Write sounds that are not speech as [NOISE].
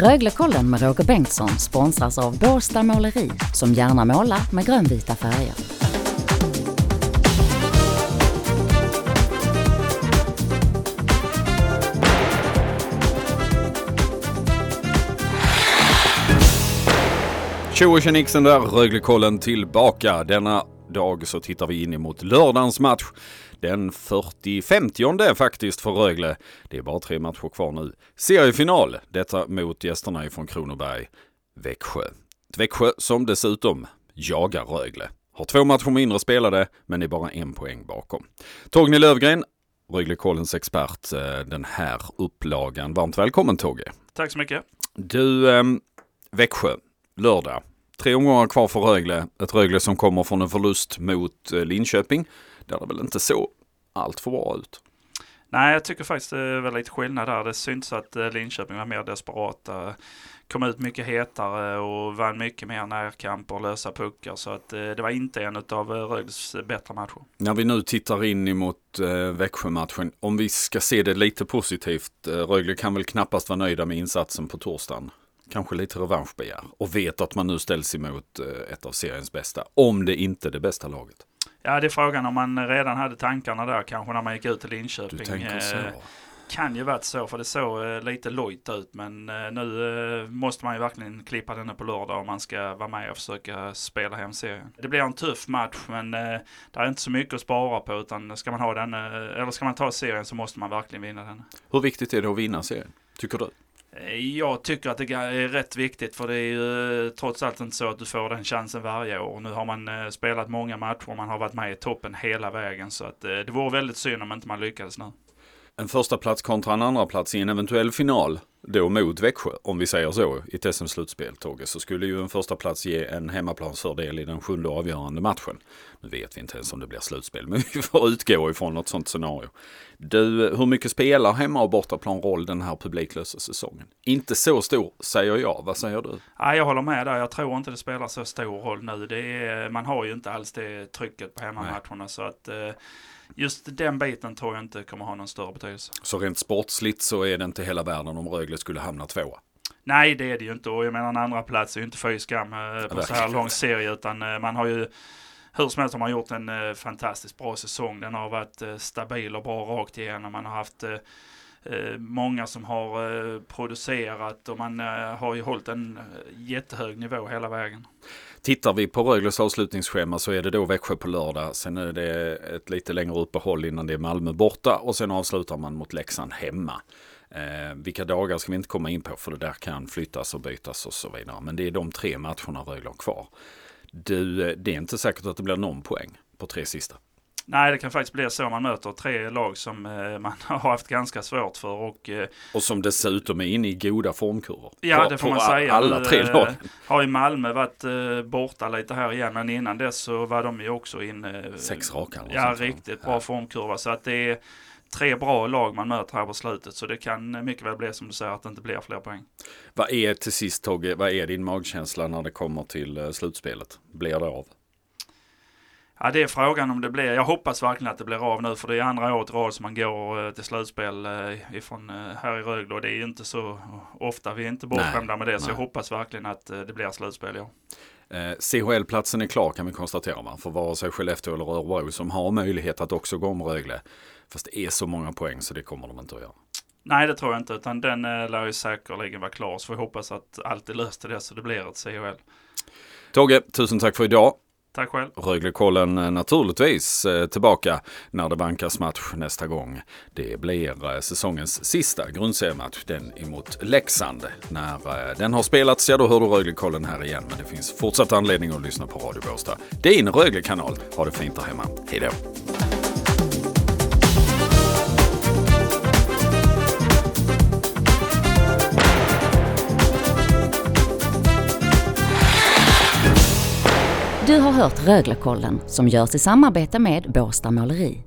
Röglekollen med Roger Bengtsson sponsras av Båstad Måleri som gärna målar med grönvita färger. Tjo och tjenixen där, Röglekollen tillbaka. Denna dag så tittar vi in emot lördagens match. Den 40-50 faktiskt för Rögle. Det är bara tre matcher kvar nu. Seriefinal, detta mot gästerna ifrån Kronoberg, Växjö. Ett Växjö som dessutom jagar Rögle. Har två matcher mindre spelade, men är bara en poäng bakom. Torgny Lövgren, Röglekollens expert, eh, den här upplagan. Varmt välkommen Togge. Tack så mycket. Du, eh, Växjö, lördag. Tre omgångar kvar för Rögle. Ett Rögle som kommer från en förlust mot eh, Linköping. Där det väl inte så allt för bra ut. Nej, jag tycker faktiskt det är väl lite skillnad där. Det syns att eh, Linköping var mer desperata. Kom ut mycket hetare och vann mycket mer närkamper och lösa puckar. Så att eh, det var inte en av Rögles bättre matcher. När vi nu tittar in emot Växjö-matchen, om vi ska se det lite positivt. Rögle kan väl knappast vara nöjda med insatsen på torsdagen kanske lite revanschbegär och vet att man nu ställs emot ett av seriens bästa. Om det inte är det bästa laget. Ja, det är frågan om man redan hade tankarna där kanske när man gick ut till Linköping. Du tänker så. Kan ju varit så, för det såg lite lojt ut. Men nu måste man ju verkligen klippa denna på lördag om man ska vara med och försöka spela hem serien. Det blir en tuff match, men det är inte så mycket att spara på. Utan ska man, ha den, eller ska man ta serien så måste man verkligen vinna den. Hur viktigt är det att vinna serien, tycker du? Jag tycker att det är rätt viktigt för det är ju eh, trots allt inte så att du får den chansen varje år. Nu har man eh, spelat många matcher och man har varit med i toppen hela vägen så att eh, det vore väldigt synd om inte man lyckades nu. En första plats kontra en andra plats i en eventuell final då mot Växjö, om vi säger så, i ett SM-slutspel, Togge, så skulle ju en första plats ge en hemmaplansfördel i den sjunde avgörande matchen. Nu vet vi inte ens om det blir slutspel, [LAUGHS] men vi får utgå ifrån något sånt scenario. Du, hur mycket spelar hemma och bortaplan roll den här publiklösa säsongen? Inte så stor, säger jag. Vad säger du? Ja, jag håller med där. Jag tror inte det spelar så stor roll nu. Är, man har ju inte alls det trycket på hemmamatcherna, Nej. så att eh, just den biten tror jag inte kommer ha någon större betydelse. Så rent sportsligt så är det inte hela världen om Rögle skulle hamna tvåa? Nej, det är det ju inte. Och jag menar en andra plats är ju inte fy skam eh, på så här lång serie, utan eh, man har ju hur som helst har man gjort en eh, fantastiskt bra säsong. Den har varit stabil och bra rakt igenom. Man har haft många som har producerat och man har ju hållit en jättehög nivå hela vägen. Tittar vi på Rögles avslutningsschema så är det då Växjö på lördag. Sen är det ett lite längre uppehåll innan det är Malmö borta och sen avslutar man mot Leksand hemma. Eh, vilka dagar ska vi inte komma in på för det där kan flyttas och bytas och så vidare. Men det är de tre matcherna Rögle har kvar. Du, det är inte säkert att det blir någon poäng på tre sista. Nej, det kan faktiskt bli så. Man möter tre lag som eh, man [LAUGHS] har haft ganska svårt för. Och, eh, och som dessutom är inne i goda formkurvor. Ja, på, det får man säga. Alla tre eh, lag. Har ju Malmö varit eh, borta lite här igen, men innan dess så var de ju också inne. Eh, Sex raka. Ja, riktigt bra ja. formkurva. Så att det är tre bra lag man möter här på slutet. Så det kan mycket väl bli som du säger att det inte blir fler poäng. Vad är till sist Togge, vad är din magkänsla när det kommer till eh, slutspelet? Blir det av? Ja, det är frågan om det blir. Jag hoppas verkligen att det blir av nu, för det är andra året rad som man går eh, till slutspel eh, ifrån här i Rögle och det är ju inte så ofta. Vi är inte bortskämda med det, nej. så jag hoppas verkligen att det blir slutspel, ja. CHL-platsen är klar kan vi konstatera, va? för vare sig Skellefteå eller Örebro som har möjlighet att också gå om Rögle. Fast det är så många poäng så det kommer de inte att göra. Nej, det tror jag inte, utan den eh, lär ju säkerligen vara klar. Så vi hoppas att allt är löst till det så det blir ett CHL. Togge, tusen tack för idag. Tack själv. Röglekollen eh, naturligtvis eh, tillbaka när det vankas match nästa gång. Det blir eh, säsongens sista grundseriematch, den emot Leksand. När den har spelats, ja då hör du Röglekollen här igen. Men det finns fortsatt anledning att lyssna på Radio Båstad. Din Röglekanal. Ha det fint där hemma. Hej då! Du har hört Röglekollen som görs i samarbete med Båstad Måleri.